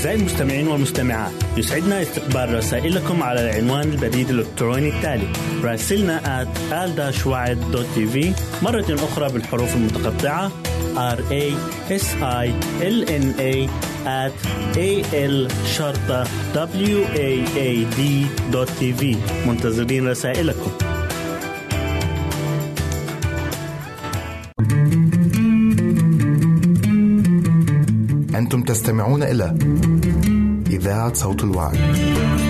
أعزائي المستمعين والمستمعات؟ يسعدنا استقبال رسائلكم على العنوان البريد الإلكتروني التالي راسلنا at مرة أخرى بالحروف المتقطعة R A S I L N A at A L شرطة W A A D تي في منتظرين رسائلكم. أنتم تستمعون إلى إذاعة صوت الوعي.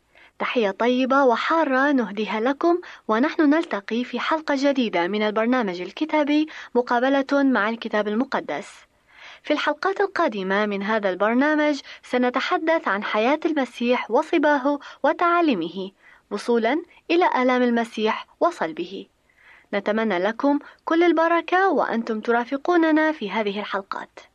تحية طيبة وحارة نهديها لكم ونحن نلتقي في حلقة جديدة من البرنامج الكتابي مقابلة مع الكتاب المقدس. في الحلقات القادمة من هذا البرنامج سنتحدث عن حياة المسيح وصباه وتعاليمه وصولا إلى آلام المسيح وصلبه. نتمنى لكم كل البركة وأنتم ترافقوننا في هذه الحلقات.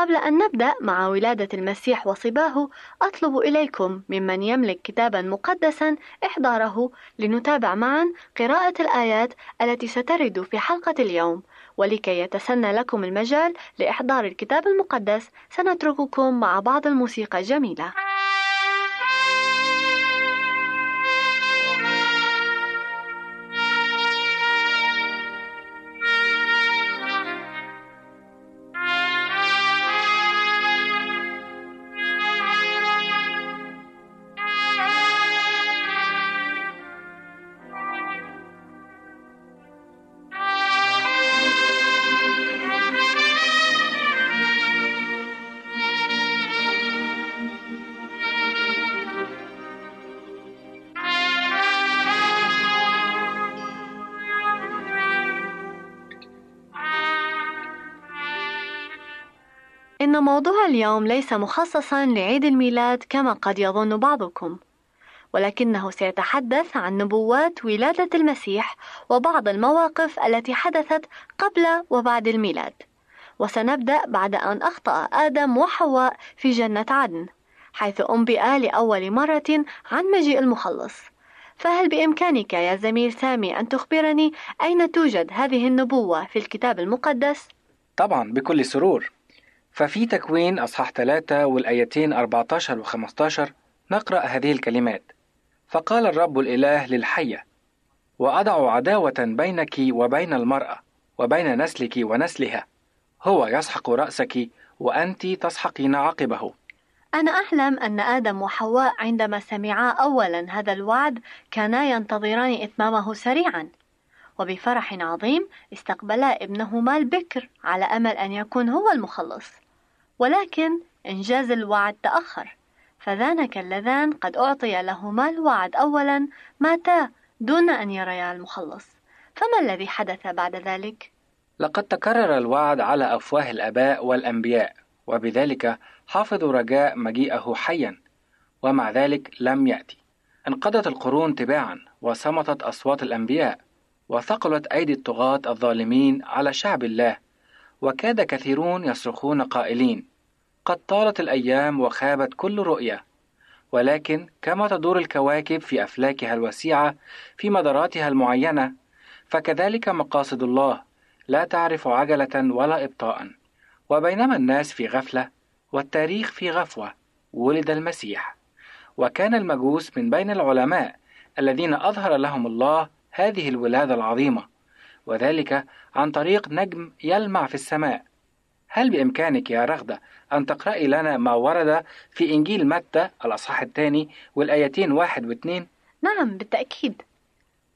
قبل أن نبدأ مع ولادة المسيح وصباه أطلب إليكم ممن يملك كتابا مقدسا إحضاره لنتابع معا قراءة الآيات التي سترد في حلقة اليوم. ولكي يتسنى لكم المجال لإحضار الكتاب المقدس سنترككم مع بعض الموسيقى الجميلة. اليوم ليس مخصصا لعيد الميلاد كما قد يظن بعضكم ولكنه سيتحدث عن نبوات ولادة المسيح وبعض المواقف التي حدثت قبل وبعد الميلاد. وسنبدأ بعد أن أخطأ آدم وحواء في جنة عدن حيث أنبئ لأول مرة عن مجيء المخلص. فهل بإمكانك يا زميل سامي أن تخبرني أين توجد هذه النبوة في الكتاب المقدس؟ طبعا بكل سرور. ففي تكوين أصحاح 3 والآيتين 14 و 15 نقرأ هذه الكلمات. فقال الرب الإله للحية وأضع عداوة بينك وبين المرأة وبين نسلك ونسلها هو يسحق رأسك وأنت تسحقين عقبه. أنا أعلم أن آدم وحواء عندما سمعا أولا هذا الوعد كانا ينتظران إتمامه سريعا. وبفرح عظيم استقبلا ابنهما البكر على أمل أن يكون هو المخلص. ولكن إنجاز الوعد تأخر فذانك اللذان قد أعطي لهما الوعد. أولا ماتا دون أن يريا المخلص. فما الذي حدث بعد ذلك؟ لقد تكرر الوعد على أفواه الآباء والأنبياء وبذلك حافظوا رجاء مجيئه حيا ومع ذلك لم يأتي. انقضت القرون تباعا وصمتت أصوات الأنبياء. وثقلت أيدي الطغاة الظالمين على شعب الله وكاد كثيرون يصرخون قائلين قد طالت الأيام وخابت كل رؤية. ولكن كما تدور الكواكب في أفلاكها الوسيعة في مداراتها المعينة فكذلك مقاصد الله لا تعرف عجلة ولا إبطاء. وبينما الناس في غفلة والتاريخ في غفوة ولد المسيح. وكان المجوس من بين العلماء الذين أظهر لهم الله هذه الولادة العظيمة وذلك عن طريق نجم يلمع في السماء هل بإمكانك يا رغدة أن تقرأي لنا ما ورد في إنجيل متى الأصحاح الثاني والآيتين واحد واثنين؟ نعم بالتأكيد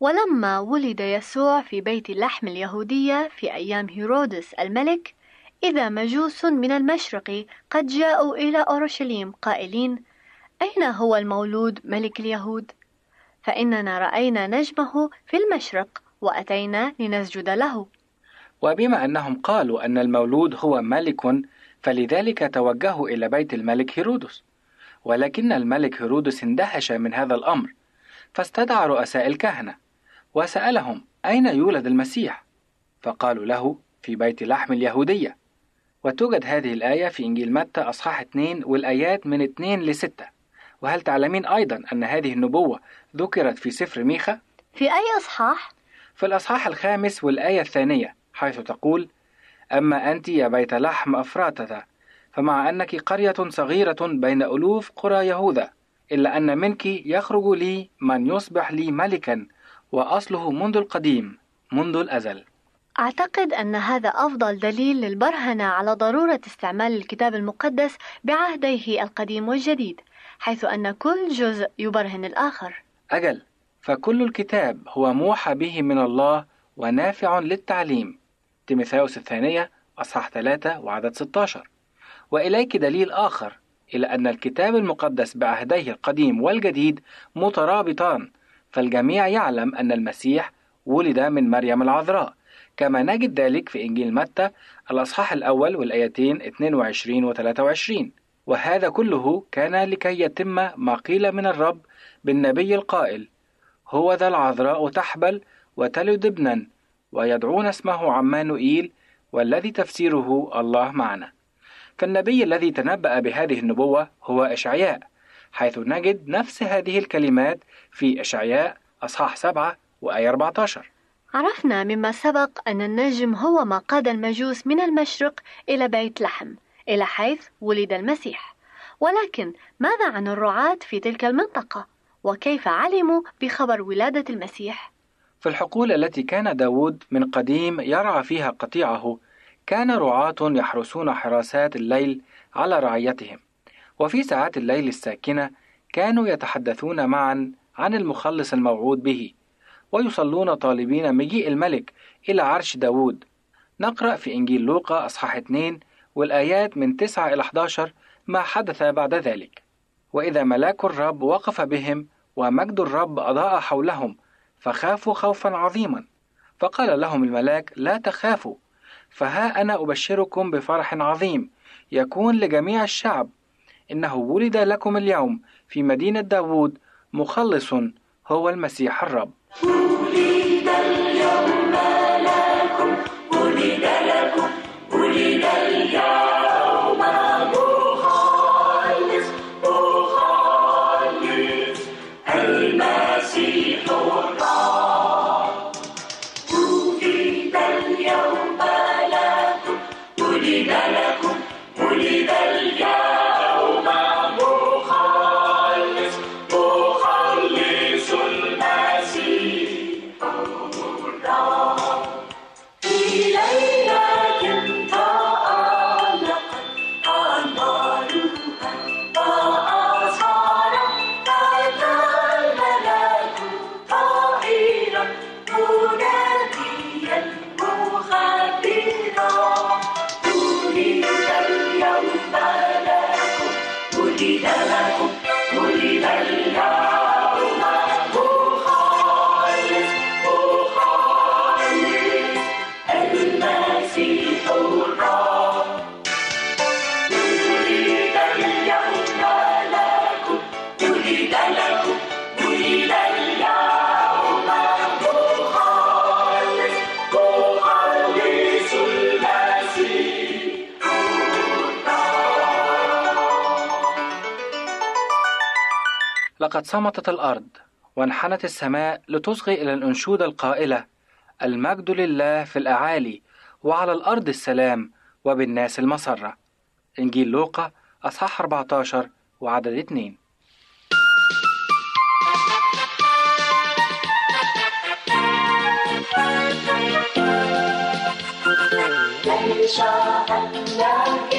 ولما ولد يسوع في بيت اللحم اليهودية في أيام هيرودس الملك إذا مجوس من المشرق قد جاءوا إلى أورشليم قائلين أين هو المولود ملك اليهود؟ فإننا رأينا نجمه في المشرق وأتينا لنسجد له. وبما أنهم قالوا أن المولود هو ملك فلذلك توجهوا إلى بيت الملك هيرودس. ولكن الملك هيرودس اندهش من هذا الأمر فاستدعى رؤساء الكهنة وسألهم أين يولد المسيح؟ فقالوا له في بيت لحم اليهودية. وتوجد هذه الآية في إنجيل متى أصحاح 2 والآيات من 2 ل 6 وهل تعلمين أيضا أن هذه النبوة ذكرت في سفر ميخا؟ في أي أصحاح؟ في الأصحاح الخامس والآية الثانية حيث تقول أما أنت يا بيت لحم أفراتة فمع أنك قرية صغيرة بين ألوف قرى يهوذا إلا أن منك يخرج لي من يصبح لي ملكا وأصله منذ القديم منذ الأزل أعتقد أن هذا أفضل دليل للبرهنة على ضرورة استعمال الكتاب المقدس بعهديه القديم والجديد حيث أن كل جزء يبرهن الآخر. أجل فكل الكتاب هو موحى به من الله ونافع للتعليم. تيموثاوس الثانية أصحاح 3 وعدد 16 وإليك دليل آخر إلى أن الكتاب المقدس بعهديه القديم والجديد مترابطان. فالجميع يعلم أن المسيح ولد من مريم العذراء. كما نجد ذلك في إنجيل متى الأصحاح الأول والآيتين 22 و 23 وهذا كله كان لكي يتم ما قيل من الرب بالنبي القائل هو ذا العذراء تحبل وتلد ابنا ويدعون اسمه عمانوئيل والذي تفسيره الله معنا. فالنبي الذي تنبأ بهذه النبوة هو إشعياء حيث نجد نفس هذه الكلمات في إشعياء أصحاح 7 وآية 14 عرفنا مما سبق أن النجم هو ما قاد المجوس من المشرق إلى بيت لحم. إلى حيث ولد المسيح ولكن ماذا عن الرعاة في تلك المنطقة؟ وكيف علموا بخبر ولادة المسيح؟ في الحقول التي كان داود من قديم يرعى فيها قطيعه كان رعاة يحرسون حراسات الليل على رعيتهم وفي ساعات الليل الساكنة كانوا يتحدثون معا عن المخلص الموعود به ويصلون طالبين مجيء الملك إلى عرش داود نقرأ في إنجيل لوقا أصحاح 2 والآيات من 9 إلى 11 ما حدث بعد ذلك. وإذا ملاك الرب وقف بهم ومجد الرب أضاء حولهم فخافوا خوفا عظيما. فقال لهم الملاك لا تخافوا فها أنا أبشركم بفرح عظيم يكون لجميع الشعب. إنه ولد لكم اليوم في مدينة داوود مخلص هو المسيح الرب. لقد صمتت الأرض وانحنت السماء لتصغي إلى الأنشودة القائلة المجد لله في الأعالي وعلى الأرض السلام وبالناس المسرة. إنجيل لوقا أصحاح 14 وعدد 2 ليس أملاك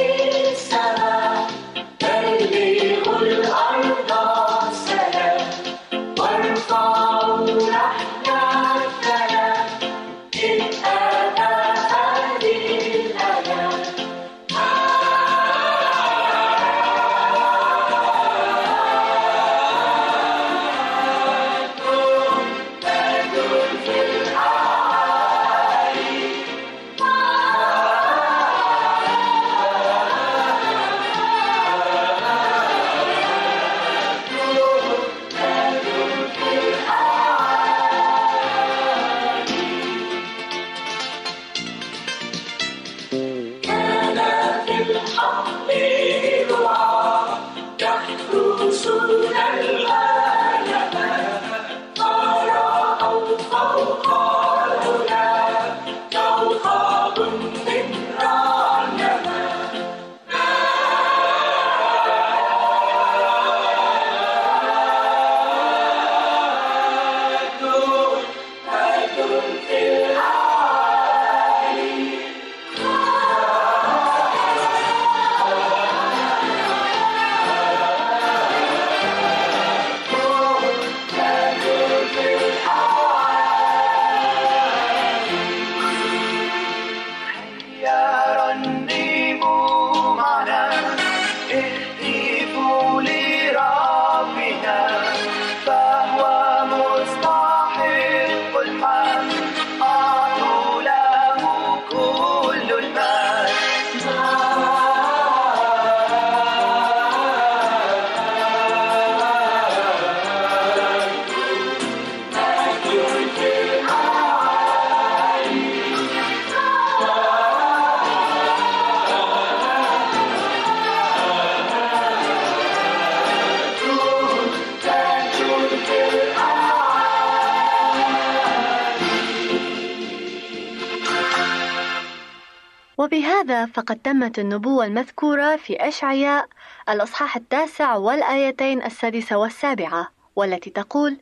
فقد تمت النبوة المذكورة في أشعياء الأصحاح التاسع والآيتين السادسة والسابعة والتي تقول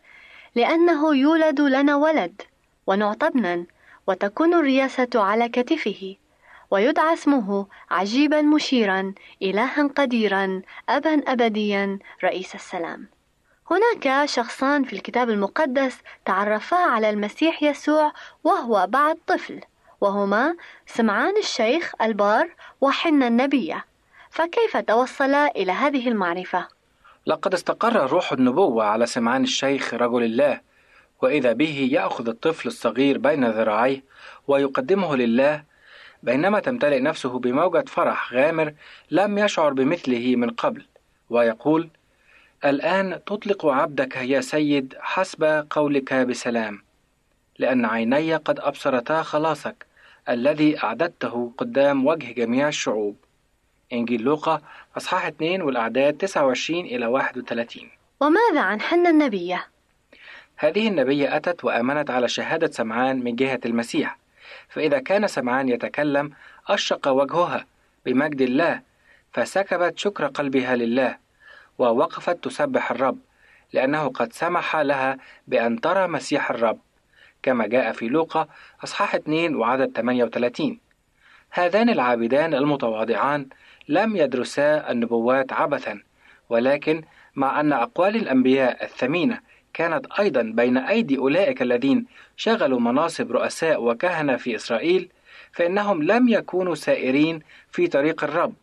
لأنه يولد لنا ولد ونعطى ابنا وتكون الرياسة على كتفه ويدعى اسمه عجيبا مشيرا إلها قديرا أبا أبديا رئيس السلام هناك شخصان في الكتاب المقدس تعرفا على المسيح يسوع وهو بعد طفل. وهما سمعان الشيخ البار وحنا النبية فكيف توصلا إلى هذه المعرفة؟ لقد استقر روح النبوة على سمعان الشيخ رجل الله وإذا به يأخذ الطفل الصغير بين ذراعيه ويقدمه لله بينما تمتلئ نفسه بموجة فرح غامر لم يشعر بمثله من قبل ويقول الآن تطلق عبدك يا سيد حسب قولك بسلام لأن عيني قد أبصرتا خلاصك الذي أعددته قدام وجه جميع الشعوب. إنجيل لوقا أصحاح 2 والأعداد 29 إلى 31 وماذا عن حنا النبية؟ هذه النبية أتت وآمنت على شهادة سمعان من جهة المسيح. فإذا كان سمعان يتكلم أشرق وجهها بمجد الله فسكبت شكر قلبها لله ووقفت تسبح الرب لأنه قد سمح لها بأن ترى مسيح الرب. كما جاء في لوقا أصحاح 2 وعدد 38 هذان العابدان المتواضعان لم يدرسا النبوات عبثا ولكن مع أن أقوال الأنبياء الثمينة كانت أيضا بين أيدي أولئك الذين شغلوا مناصب رؤساء وكهنة في إسرائيل فإنهم لم يكونوا سائرين في طريق الرب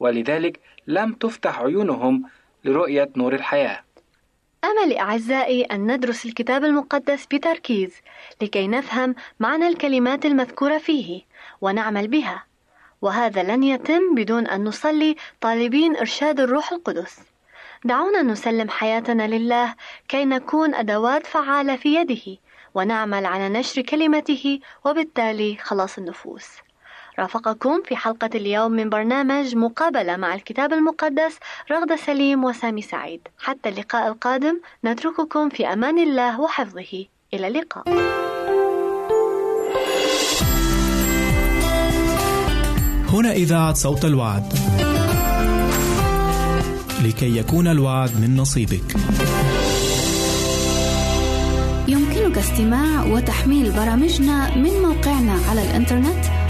ولذلك لم تفتح عيونهم لرؤية نور الحياة. أمل أعزائي أن ندرس الكتاب المقدس بتركيز لكي نفهم معنى الكلمات المذكورة فيه ونعمل بها وهذا لن يتم بدون أن نصلي طالبين إرشاد الروح القدس. دعونا نسلم حياتنا لله كي نكون أدوات فعالة في يده ونعمل على نشر كلمته وبالتالي خلاص النفوس. رافقكم في حلقة اليوم من برنامج مقابلة مع الكتاب المقدس رغدة سليم وسامي سعيد حتى اللقاء القادم نترككم في أمان الله وحفظه إلى اللقاء هنا إذاعة صوت الوعد. لكي يكون الوعد من نصيبك. يمكنك استماع وتحميل برامجنا من موقعنا على الإنترنت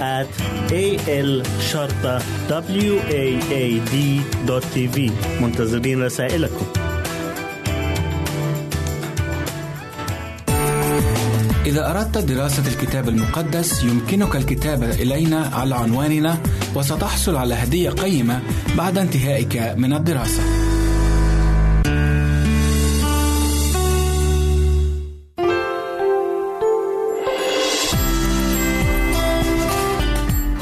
at a l شرطة w a a d دوت تي في منتظرين رسائلكم إذا أردت دراسة الكتاب المقدس يمكنك الكتابة إلينا على عنواننا وستحصل على هدية قيمة بعد انتهائك من الدراسة.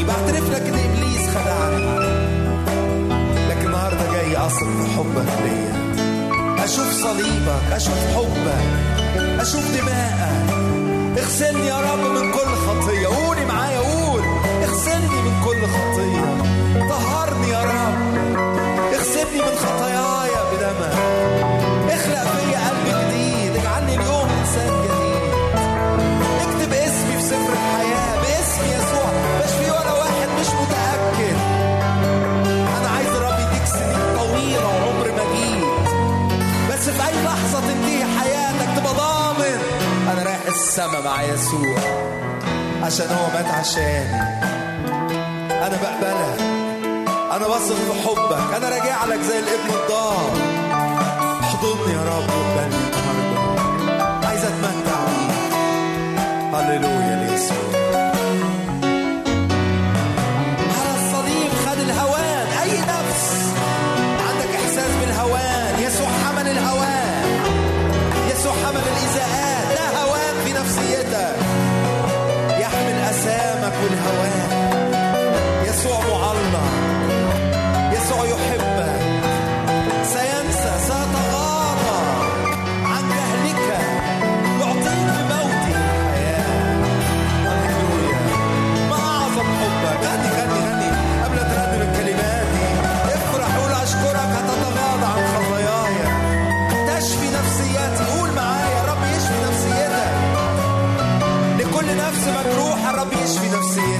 خدني بعترف لك ان ابليس خدعني لكن النهارده جاي في حبك ليا أشوف صليبك أشوف حبك أشوف دماءك اغسلني يا رب من كل خطية. قولي معايا قول. اغسلني من كل خطية. السما مع يسوع. عشان هو مات عشاني. أنا بقبلك. أنا بثق في حبك. أنا راجع لك زي الابن الضال. احضني يا رب وقبلني النهارده. عايز أتمتع بيك. هللويا ليسوع. with her hand. para bicho financiero.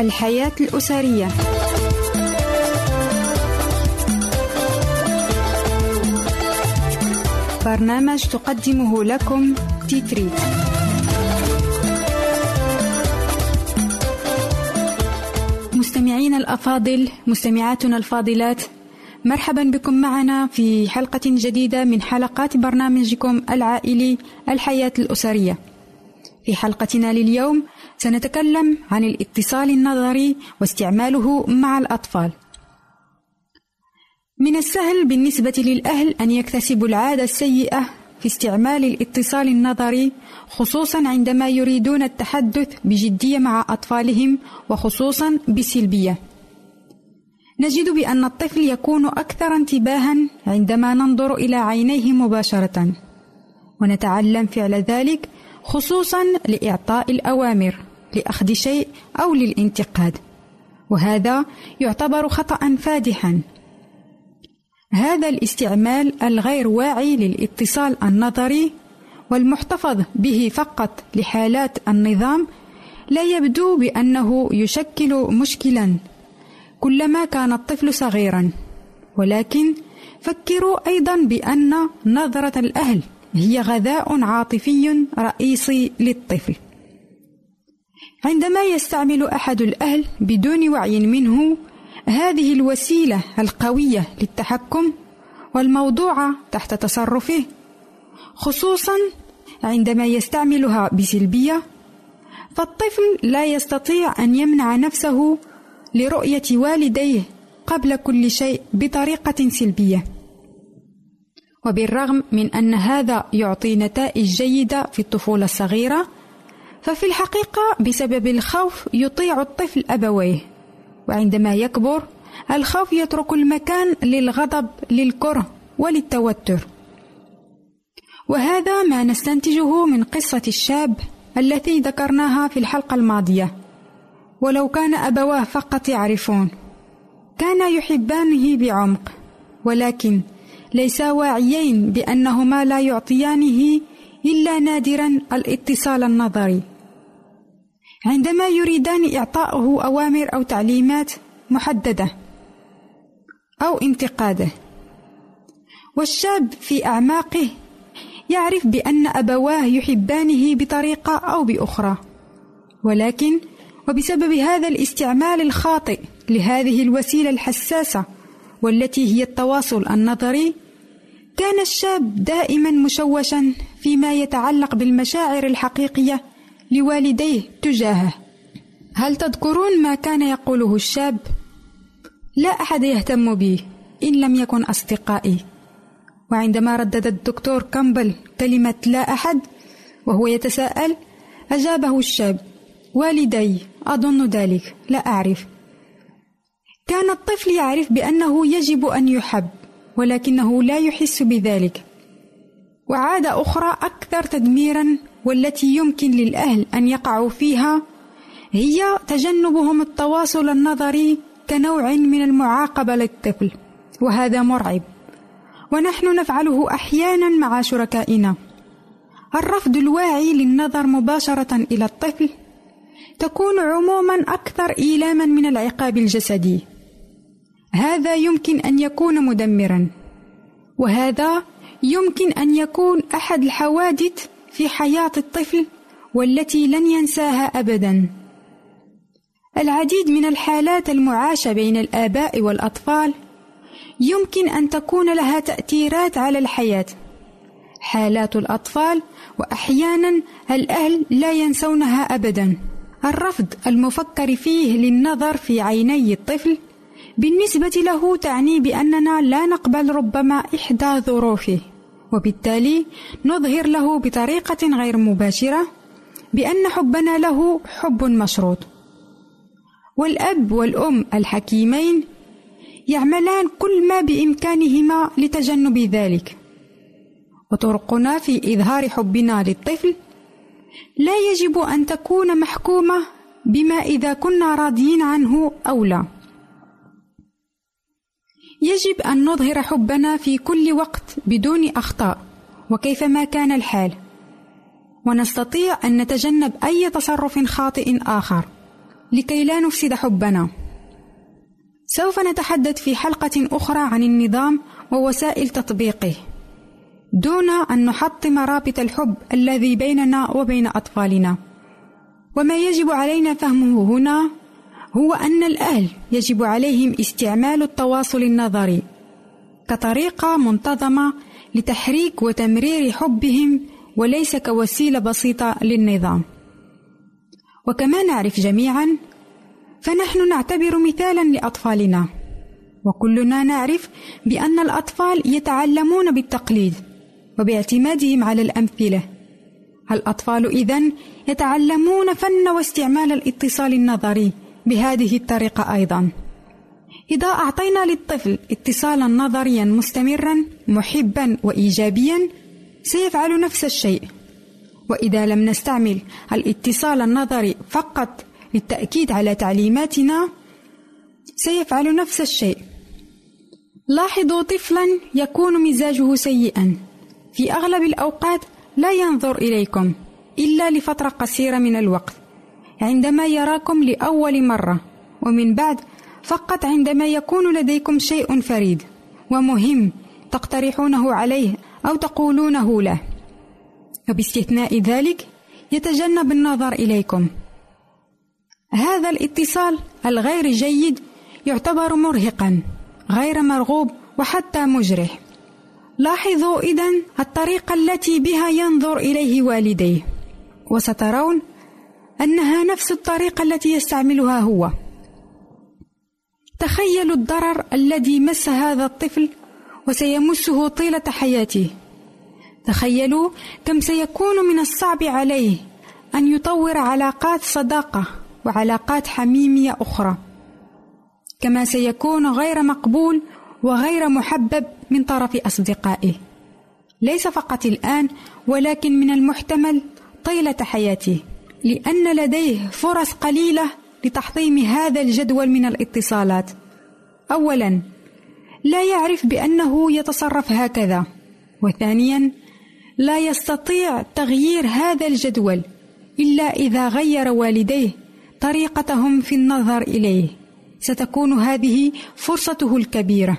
الحياة الأسرية. برنامج تقدمه لكم تيتري. مستمعينا الأفاضل مستمعاتنا الفاضلات مرحبا بكم معنا في حلقة جديدة من حلقات برنامجكم العائلي الحياة الأسرية. في حلقتنا لليوم سنتكلم عن الاتصال النظري واستعماله مع الأطفال. من السهل بالنسبة للأهل أن يكتسبوا العادة السيئة في استعمال الاتصال النظري خصوصا عندما يريدون التحدث بجدية مع أطفالهم وخصوصا بسلبية. نجد بأن الطفل يكون أكثر انتباها عندما ننظر إلى عينيه مباشرة، ونتعلم فعل ذلك خصوصا لإعطاء الأوامر لأخذ شيء أو للانتقاد وهذا يعتبر خطأ فادحا. هذا الاستعمال الغير واعي للاتصال النظري والمحتفظ به فقط لحالات النظام لا يبدو بأنه يشكل مشكلا كلما كان الطفل صغيرا. ولكن فكروا أيضا بأن نظرة الأهل هي غذاء عاطفي رئيسي للطفل. عندما يستعمل أحد الأهل بدون وعي منه هذه الوسيلة القوية للتحكم والموضوعة تحت تصرفه خصوصا عندما يستعملها بسلبية فالطفل لا يستطيع أن يمنع نفسه لرؤية والديه قبل كل شيء بطريقة سلبية. وبالرغم من أن هذا يعطي نتائج جيدة في الطفولة الصغيرة ففي الحقيقة بسبب الخوف يطيع الطفل أبويه. وعندما يكبر الخوف يترك المكان للغضب للكره وللتوتر. وهذا ما نستنتجه من قصة الشاب التي ذكرناها في الحلقة الماضية. ولو كان أبواه فقط يعرفون كانا يحبانه بعمق ولكن ليسا واعيين بأنهما لا يعطيانه إلا نادرا الاتصال النظري. عندما يريدان إعطاؤه أوامر أو تعليمات محددة أو انتقادة. والشاب في أعماقه يعرف بأن أبواه يحبانه بطريقة أو بأخرى. ولكن وبسبب هذا الاستعمال الخاطئ لهذه الوسيلة الحساسة والتي هي التواصل النظري كان الشاب دائما مشوشا فيما يتعلق بالمشاعر الحقيقية لوالديه تجاهه. هل تذكرون ما كان يقوله الشاب؟ لا أحد يهتم بي إن لم يكن أصدقائي. وعندما ردد الدكتور كامبل كلمة لا أحد وهو يتساءل أجابه الشاب والدي أظن ذلك لا أعرف. كان الطفل يعرف بأنه يجب أن يحب ولكنه لا يحس بذلك. وعاده أخرى أكثر تدميرا والتي يمكن للأهل أن يقعوا فيها هي تجنبهم التواصل النظري كنوع من المعاقبة للطفل وهذا مرعب. ونحن نفعله أحيانا مع شركائنا. الرفض الواعي للنظر مباشرة إلى الطفل تكون عموما أكثر إيلاما من العقاب الجسدي. هذا يمكن أن يكون مدمرا وهذا يمكن أن يكون أحد الحوادث في حياة الطفل والتي لن ينساها أبدا. العديد من الحالات المعاشة بين الآباء والأطفال يمكن أن تكون لها تأثيرات على الحياة. حالات الأطفال وأحيانا الأهل لا ينسونها أبدا. الرفض المفكر فيه للنظر في عيني الطفل بالنسبة له تعني بأننا لا نقبل ربما إحدى ظروفه. وبالتالي نظهر له بطريقة غير مباشرة بأن حبنا له حب مشروط والأب والأم الحكيمين يعملان كل ما بإمكانهما لتجنب ذلك وطرقنا في إظهار حبنا للطفل لا يجب أن تكون محكومة بما إذا كنا راضيين عنه أو لا يجب أن نظهر حبنا في كل وقت بدون أخطاء وكيفما كان الحال. ونستطيع أن نتجنب أي تصرف خاطئ آخر لكي لا نفسد حبنا. سوف نتحدث في حلقة أخرى عن النظام ووسائل تطبيقه دون أن نحطم رابط الحب الذي بيننا وبين أطفالنا. وما يجب علينا فهمه هنا هو أن الأهل يجب عليهم استعمال التواصل النظري كطريقة منتظمة لتحريك وتمرير حبهم وليس كوسيلة بسيطة للنظام. وكما نعرف جميعا فنحن نعتبر مثالا لأطفالنا وكلنا نعرف بأن الأطفال يتعلمون بالتقليد وباعتمادهم على الأمثلة الأطفال إذن يتعلمون فن واستعمال الاتصال النظري بهذه الطريقة أيضا. إذا أعطينا للطفل اتصالا نظريا مستمرا محبا وإيجابيا سيفعل نفس الشيء. وإذا لم نستعمل الاتصال النظري فقط للتأكيد على تعليماتنا سيفعل نفس الشيء. لاحظوا طفلا يكون مزاجه سيئا. في أغلب الأوقات لا ينظر إليكم إلا لفترة قصيرة من الوقت. عندما يراكم لأول مرة. ومن بعد فقط عندما يكون لديكم شيء فريد ومهم تقترحونه عليه أو تقولونه له. وباستثناء ذلك يتجنب النظر إليكم. هذا الاتصال الغير جيد يعتبر مرهقا غير مرغوب وحتى مجرح. لاحظوا إذن الطريقة التي بها ينظر إليه والديه. وسترون أنها نفس الطريقة التي يستعملها هو. تخيلوا الضرر الذي مس هذا الطفل وسيمسه طيلة حياته. تخيلوا كم سيكون من الصعب عليه أن يطور علاقات صداقة وعلاقات حميمية أخرى. كما سيكون غير مقبول وغير محبب من طرف أصدقائه. ليس فقط الآن ولكن من المحتمل طيلة حياته. لأن لديه فرص قليلة لتحطيم هذا الجدول من الاتصالات. أولا لا يعرف بأنه يتصرف هكذا. وثانيا لا يستطيع تغيير هذا الجدول إلا إذا غير والديه طريقتهم في النظر إليه. ستكون هذه فرصته الكبيرة.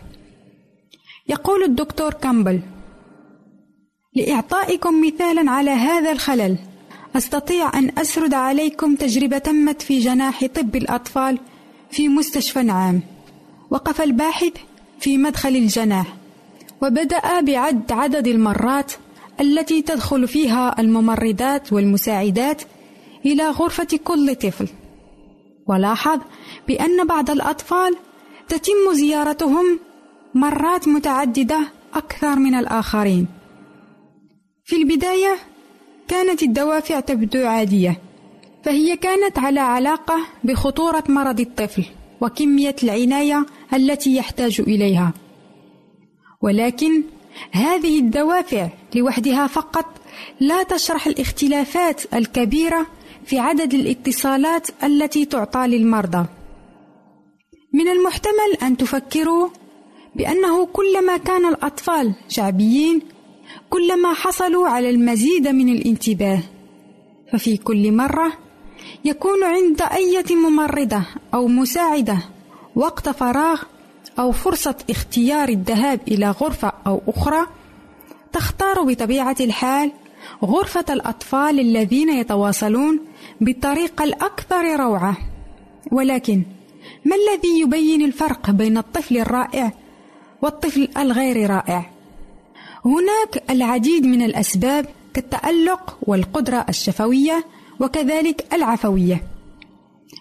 يقول الدكتور كامبل لإعطائكم مثالا على هذا الخلل. أستطيع أن أسرد عليكم تجربة تمت في جناح طب الأطفال في مستشفى عام وقف الباحث في مدخل الجناح وبدأ بعد عدد المرات التي تدخل فيها الممرضات والمساعدات إلى غرفة كل طفل. ولاحظ بأن بعض الأطفال تتم زيارتهم مرات متعددة أكثر من الآخرين. في البداية كانت الدوافع تبدو عادية فهي كانت على علاقة بخطورة مرض الطفل وكمية العناية التي يحتاج إليها. ولكن هذه الدوافع لوحدها فقط لا تشرح الاختلافات الكبيرة في عدد الاتصالات التي تعطى للمرضى. من المحتمل أن تفكروا بأنه كلما كان الأطفال شعبيين كلما حصلوا على المزيد من الانتباه. ففي كل مرة يكون عند أية ممرضة أو مساعدة وقت فراغ أو فرصة اختيار الذهاب إلى غرفة أو أخرى تختار بطبيعة الحال غرفة الأطفال الذين يتواصلون بالطريقة الأكثر روعة. ولكن ما الذي يبين الفرق بين الطفل الرائع والطفل الغير رائع؟ هناك العديد من الأسباب كالتألق والقدرة الشفوية وكذلك العفوية.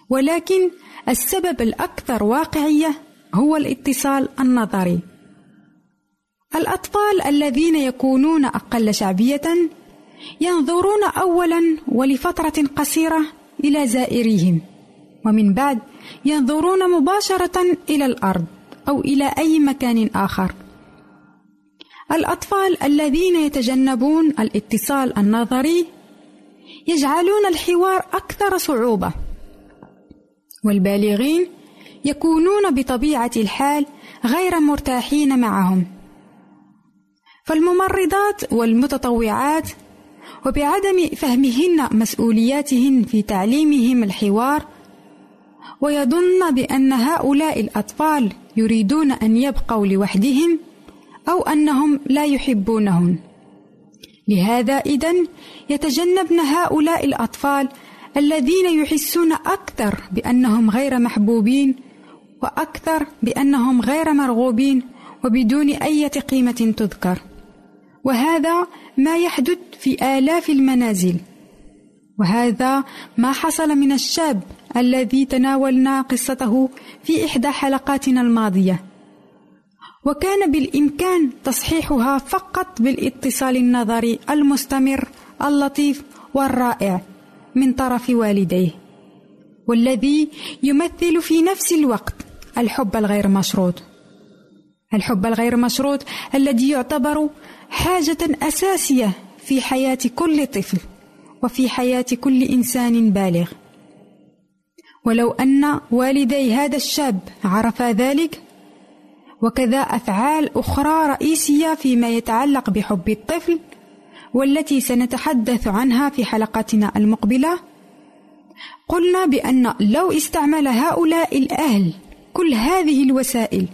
ولكن السبب الأكثر واقعية هو الاتصال النظري. الأطفال الذين يكونون أقل شعبية ينظرون اولا ولفترة قصيرة إلى زائريهم ومن بعد ينظرون مباشرة إلى الأرض أو إلى أي مكان آخر. الأطفال الذين يتجنبون الاتصال النظري يجعلون الحوار أكثر صعوبة والبالغين يكونون بطبيعة الحال غير مرتاحين معهم. فالممرضات والمتطوعات وبعدم فهمهن مسؤولياتهن في تعليمهم الحوار ويظن بأن هؤلاء الأطفال يريدون أن يبقوا لوحدهم أو أنهم لا يحبونهن. لهذا إذن يتجنبن هؤلاء الأطفال الذين يحسون أكثر بأنهم غير محبوبين وأكثر بأنهم غير مرغوبين وبدون أي قيمة تذكر. وهذا ما يحدث في آلاف المنازل. وهذا ما حصل من الشاب الذي تناولنا قصته في إحدى حلقاتنا الماضية. وكان بالإمكان تصحيحها فقط بالاتصال النظري المستمر اللطيف والرائع من طرف والديه والذي يمثل في نفس الوقت الحب الغير مشروط. الحب الغير مشروط الذي يعتبر حاجة أساسية في حياة كل طفل وفي حياة كل إنسان بالغ. ولو أن والدي هذا الشاب عرفا ذلك وكذا أفعال أخرى رئيسية فيما يتعلق بحب الطفل والتي سنتحدث عنها في حلقتنا المقبلة. قلنا بأن لو استعمل هؤلاء الأهل كل هذه الوسائل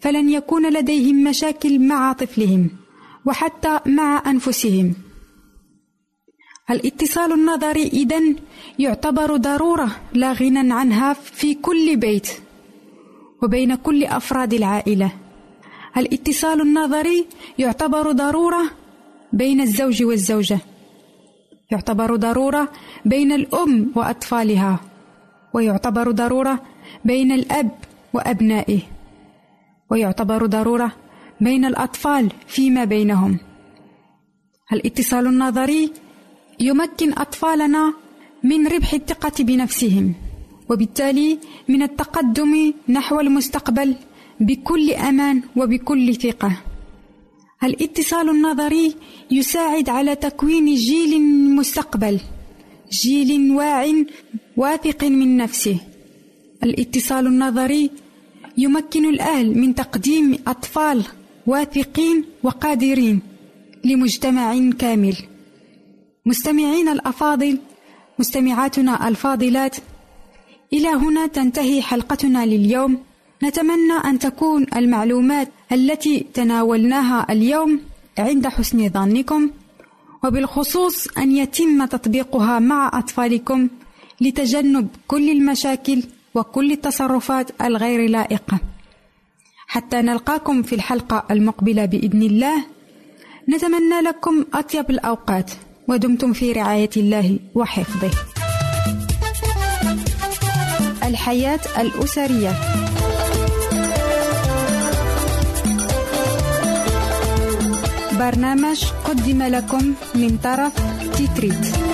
فلن يكون لديهم مشاكل مع طفلهم وحتى مع أنفسهم. الاتصال النظري إذن يعتبر ضرورة لا غنى عنها في كل بيت. وبين كل أفراد العائلة. الاتصال النظري يعتبر ضرورة بين الزوج والزوجة. يعتبر ضرورة بين الأم وأطفالها. ويعتبر ضرورة بين الأب وأبنائه. ويعتبر ضرورة بين الأطفال فيما بينهم. الاتصال النظري يمكن أطفالنا من ربح الثقة بنفسهم. وبالتالي من التقدم نحو المستقبل بكل أمان وبكل ثقة. الاتصال النظري يساعد على تكوين جيل مستقبل جيل واع واثق من نفسه. الاتصال النظري يمكن الأهل من تقديم أطفال واثقين وقادرين لمجتمع كامل. مستمعين الأفاضل مستمعاتنا الفاضلات إلى هنا تنتهي حلقتنا لليوم. نتمنى أن تكون المعلومات التي تناولناها اليوم عند حسن ظنكم وبالخصوص أن يتم تطبيقها مع أطفالكم لتجنب كل المشاكل وكل التصرفات الغير لائقة. حتى نلقاكم في الحلقة المقبلة بإذن الله. نتمنى لكم أطيب الأوقات ودمتم في رعاية الله وحفظه. الحياة الأسرية. برنامج قدم لكم من طرف تيتريت.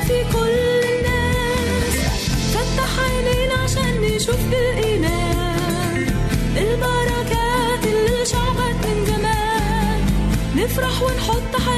في كل الناس. فتح عينينا عشان نشوف بالإيمان البركات اللي شعبت من زمان نفرح ونحط حياتنا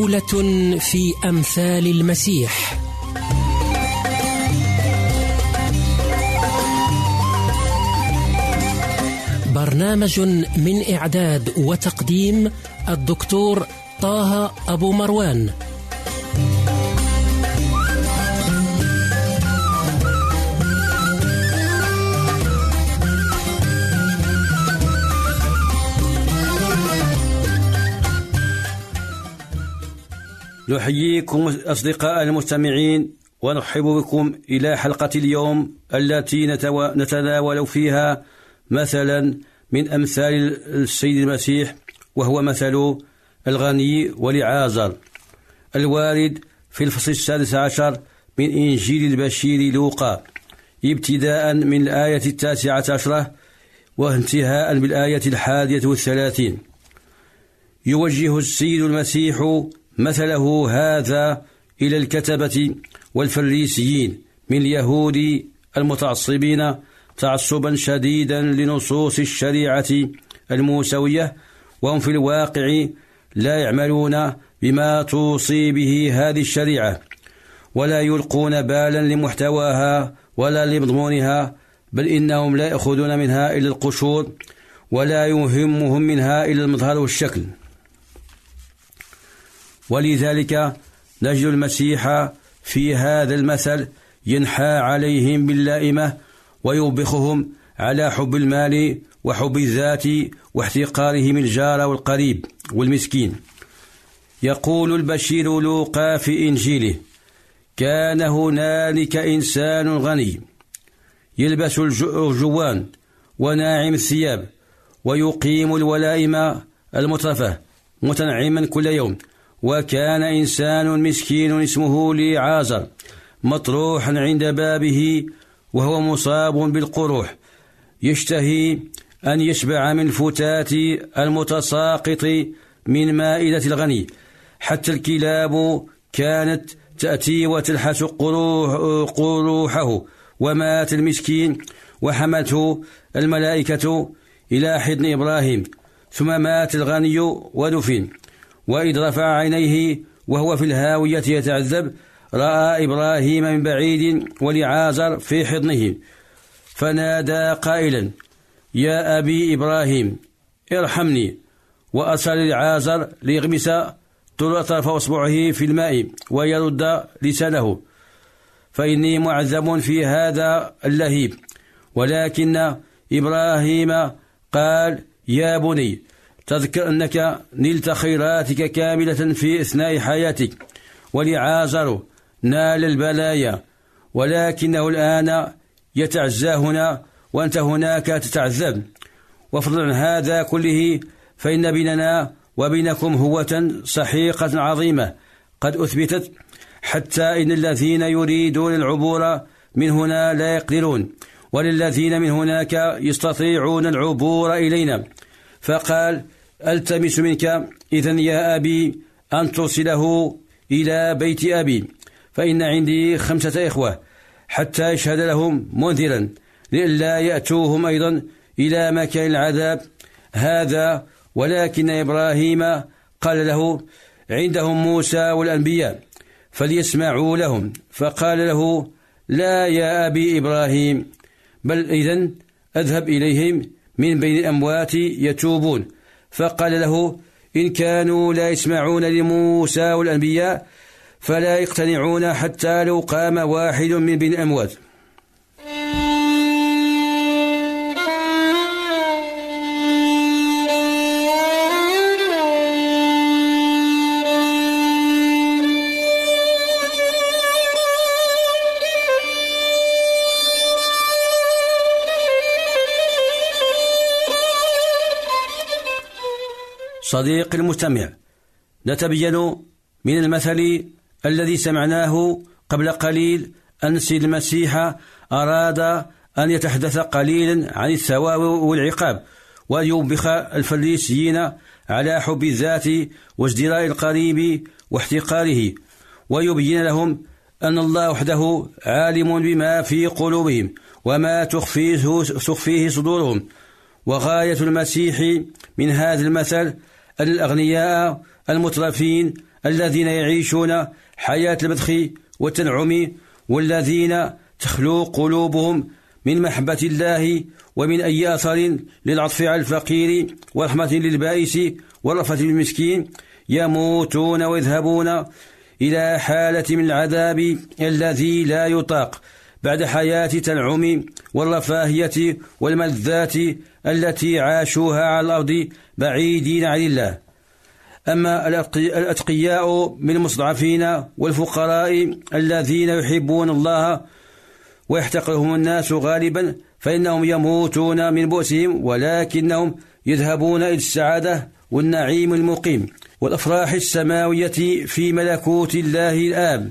جولة في أمثال المسيح. برنامج من إعداد وتقديم الدكتور طه أبو مروان. نحييكم أصدقاء المستمعين ونرحب بكم إلى حلقة اليوم التي نتناول فيها مثلا من أمثال السيد المسيح وهو مثل الغني ولعازر الوارد في الفصل السادس عشر من إنجيل البشير لوقا ابتداء من الآية التاسعة عشرة وانتهاء بالآية الحادية والثلاثين. يوجه السيد المسيح مثله هذا إلى الكتبة والفريسيين من اليهود المتعصبين تعصبا شديدا لنصوص الشريعة الموسوية وهم في الواقع لا يعملون بما توصي به هذه الشريعة ولا يلقون بالا لمحتواها ولا لمضمونها بل إنهم لا يأخذون منها إلا القشور ولا يهمهم منها إلا المظهر والشكل. ولذلك نجد المسيح في هذا المثل ينحى عليهم باللائمة ويوبخهم على حب المال وحب الذات واحتقارهم الجار والقريب والمسكين. يقول البشير لوقا في إنجيله كان هنالك إنسان غني يلبس الجوان وناعم الثياب ويقيم الولائم المترفة متنعما كل يوم وكان إنسان مسكين اسمه لعازر مطروحا عند بابه وهو مصاب بالقروح. يشتهي أن يشبع من فتات المتساقط من مائدة الغني. حتى الكلاب كانت تأتي وتلحس قروح قروحه ومات المسكين وحملته الملائكة إلى حضن إبراهيم. ثم مات الغني ودفن. وإذ رفع عينيه وهو في الهاوية يتعذب رأى إبراهيم من بعيد ولعازر في حضنه فنادى قائلا يا أبي إبراهيم ارحمني وأرسل لعازر ليغمس طرف أصبعه في الماء ويرد لسانه فإني معذب في هذا اللهيب ولكن إبراهيم قال يا بني تذكر أنك نلت خيراتك كاملة في أثناء حياتك ولعازر نال البلايا ولكنه الآن يتعزى هنا وأنت هناك تتعذب. وفضلا عن هذا كله فإن بيننا وبينكم هوة سحيقة عظيمة قد أثبتت حتى إن الذين يريدون العبور من هنا لا يقدرون وللذين من هناك يستطيعون العبور إلينا. فقال التمس منك. إذا يا أبي أن توصله إلى بيت أبي. فإن عندي خمسة إخوة حتى يشهد لهم منذرا لئلا يأتوهم أيضا إلى مكان العذاب. هذا ولكن إبراهيم قال له عندهم موسى والأنبياء فليسمعوا لهم. فقال له لا يا أبي إبراهيم بل إذن أذهب إليهم من بين الأموات يتوبون. فقال له إن كانوا لا يسمعون لموسى والأنبياء فلا يقتنعون حتى لو قام واحد من بين الأموات صديق المستمع. نتبين من المثل الذي سمعناه قبل قليل أن سيد المسيح أراد أن يتحدث قليلا عن الثواب والعقاب وأن يوبخ الفريسيين على حب الذات وازدراء القريب واحتقاره ويبين لهم أن الله وحده عالم بما في قلوبهم وما تخفيه, تخفيه صدورهم. وغاية المسيح من هذا المثل الأغنياء المترفين الذين يعيشون حياة المدخ والتنعم والذين تخلو قلوبهم من محبة الله ومن أي أثر للعطف على الفقير ورحمة للبائس ورفة للمسكين يموتون ويذهبون إلى حالة من العذاب الذي لا يطاق بعد حياة تنعم والرفاهية والملذات التي عاشوها على الأرض بعيدين عن الله. أما الأتقياء من المستضعفين والفقراء الذين يحبون الله ويحتقرهم الناس غالبا فإنهم يموتون من بؤسهم ولكنهم يذهبون إلى السعادة والنعيم المقيم. والأفراح السماوية في ملكوت الله الآب.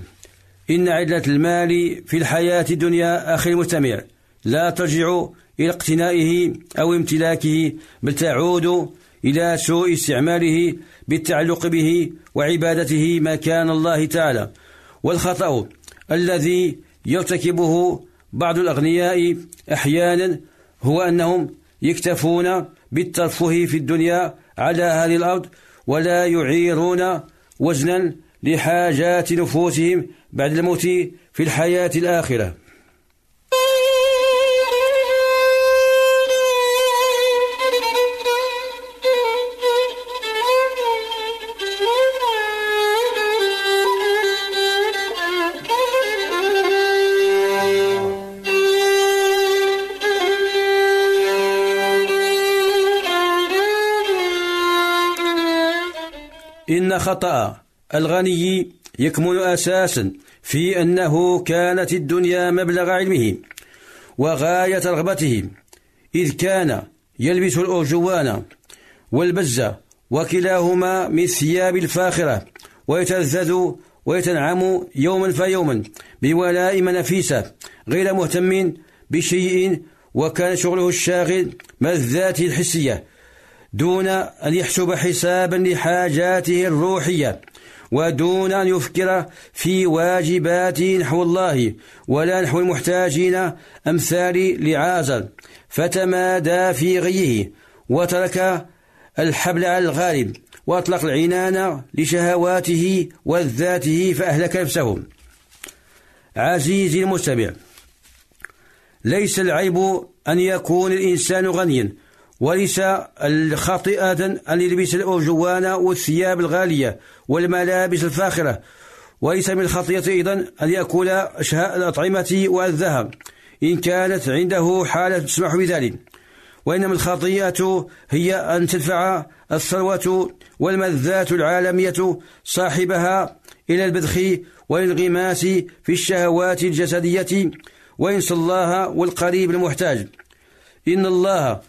إن عدلة المال في الحياة الدنيا أخي المستمع لا ترجع إلى اقتنائه أو امتلاكه بل تعود إلى سوء استعماله بالتعلق به وعبادته مكان الله تعالى. والخطأ الذي يرتكبه بعض الأغنياء أحيانا هو أنهم يكتفون بالترفه في الدنيا على هذه الأرض ولا يعيرون وزنا لحاجات نفوسهم بعد الموت في الحياة الآخرة. خطأ. الغني يكمن أساسا في أنه كانت الدنيا مبلغ علمه وغاية رغبته إذ كان يلبس الأرجوان والبزة وكلاهما من ثياب الفاخرة ويتلذذ ويتنعم يوما فيوما بولائم نفيسة غير مهتم بشيء وكان شغله الشاغل ملذاته الحسية. دون أن يحسب حسابا لحاجاته الروحية ودون أن يفكر في واجباته نحو الله ولا نحو المحتاجين أمثال لعازر فتمادى في غيه وترك الحبل على الغالب وأطلق العنان لشهواته وذاته فأهلك نفسه. عزيزي المستمع ليس العيب أن يكون الإنسان غنيا. وليس خاطئة أن يلبس الأرجوان والثياب الغالية والملابس الفاخرة. وليس من الخطيئة أيضا أن يأكل أشهاء الأطعمة والذهب إن كانت عنده حالة تسمح بذلك. وإنما الخطيئة هي أن تدفع الثروة والملذات العالمية صاحبها إلى البذخ والانغماس في الشهوات الجسدية وينسى الله والقريب المحتاج. إن الله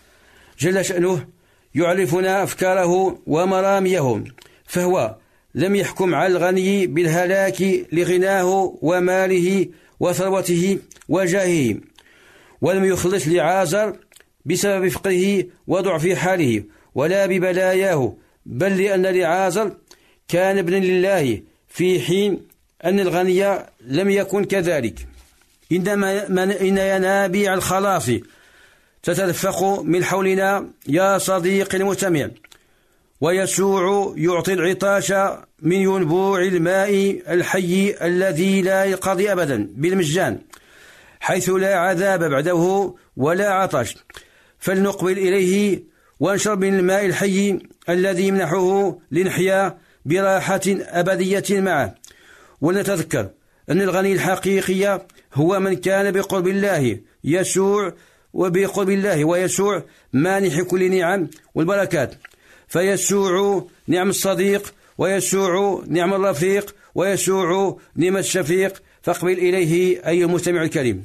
جل شأنه يعرفنا أفكاره ومراميه فهو لم يحكم على الغني بالهلاك لغناه وماله وثروته وجاهه ولم يخلص لعازر بسبب فقره وضعف حاله ولا ببلاياه بل لأن لعازر كان ابنا لله في حين أن الغني لم يكن كذلك. إنما إن ينابيع الخلاص تتدفق من حولنا يا صديقي المستمع. ويسوع يعطي العطاش من ينبوع الماء الحي الذي لا ينقضي أبدا بالمجان حيث لا عذاب بعده ولا عطش. فلنقبل إليه ونشرب من الماء الحي الذي يمنحه لنحيا براحة أبدية معه. ولنتذكر أن الغني الحقيقي هو من كان بقرب الله يسوع وبقرب الله ويسوع مانح كل نعم والبركات. فيسوع نعم الصديق ويسوع نعم الرفيق ويسوع نعم الشفيق. فاقبل إليه أيها المستمع الكريم.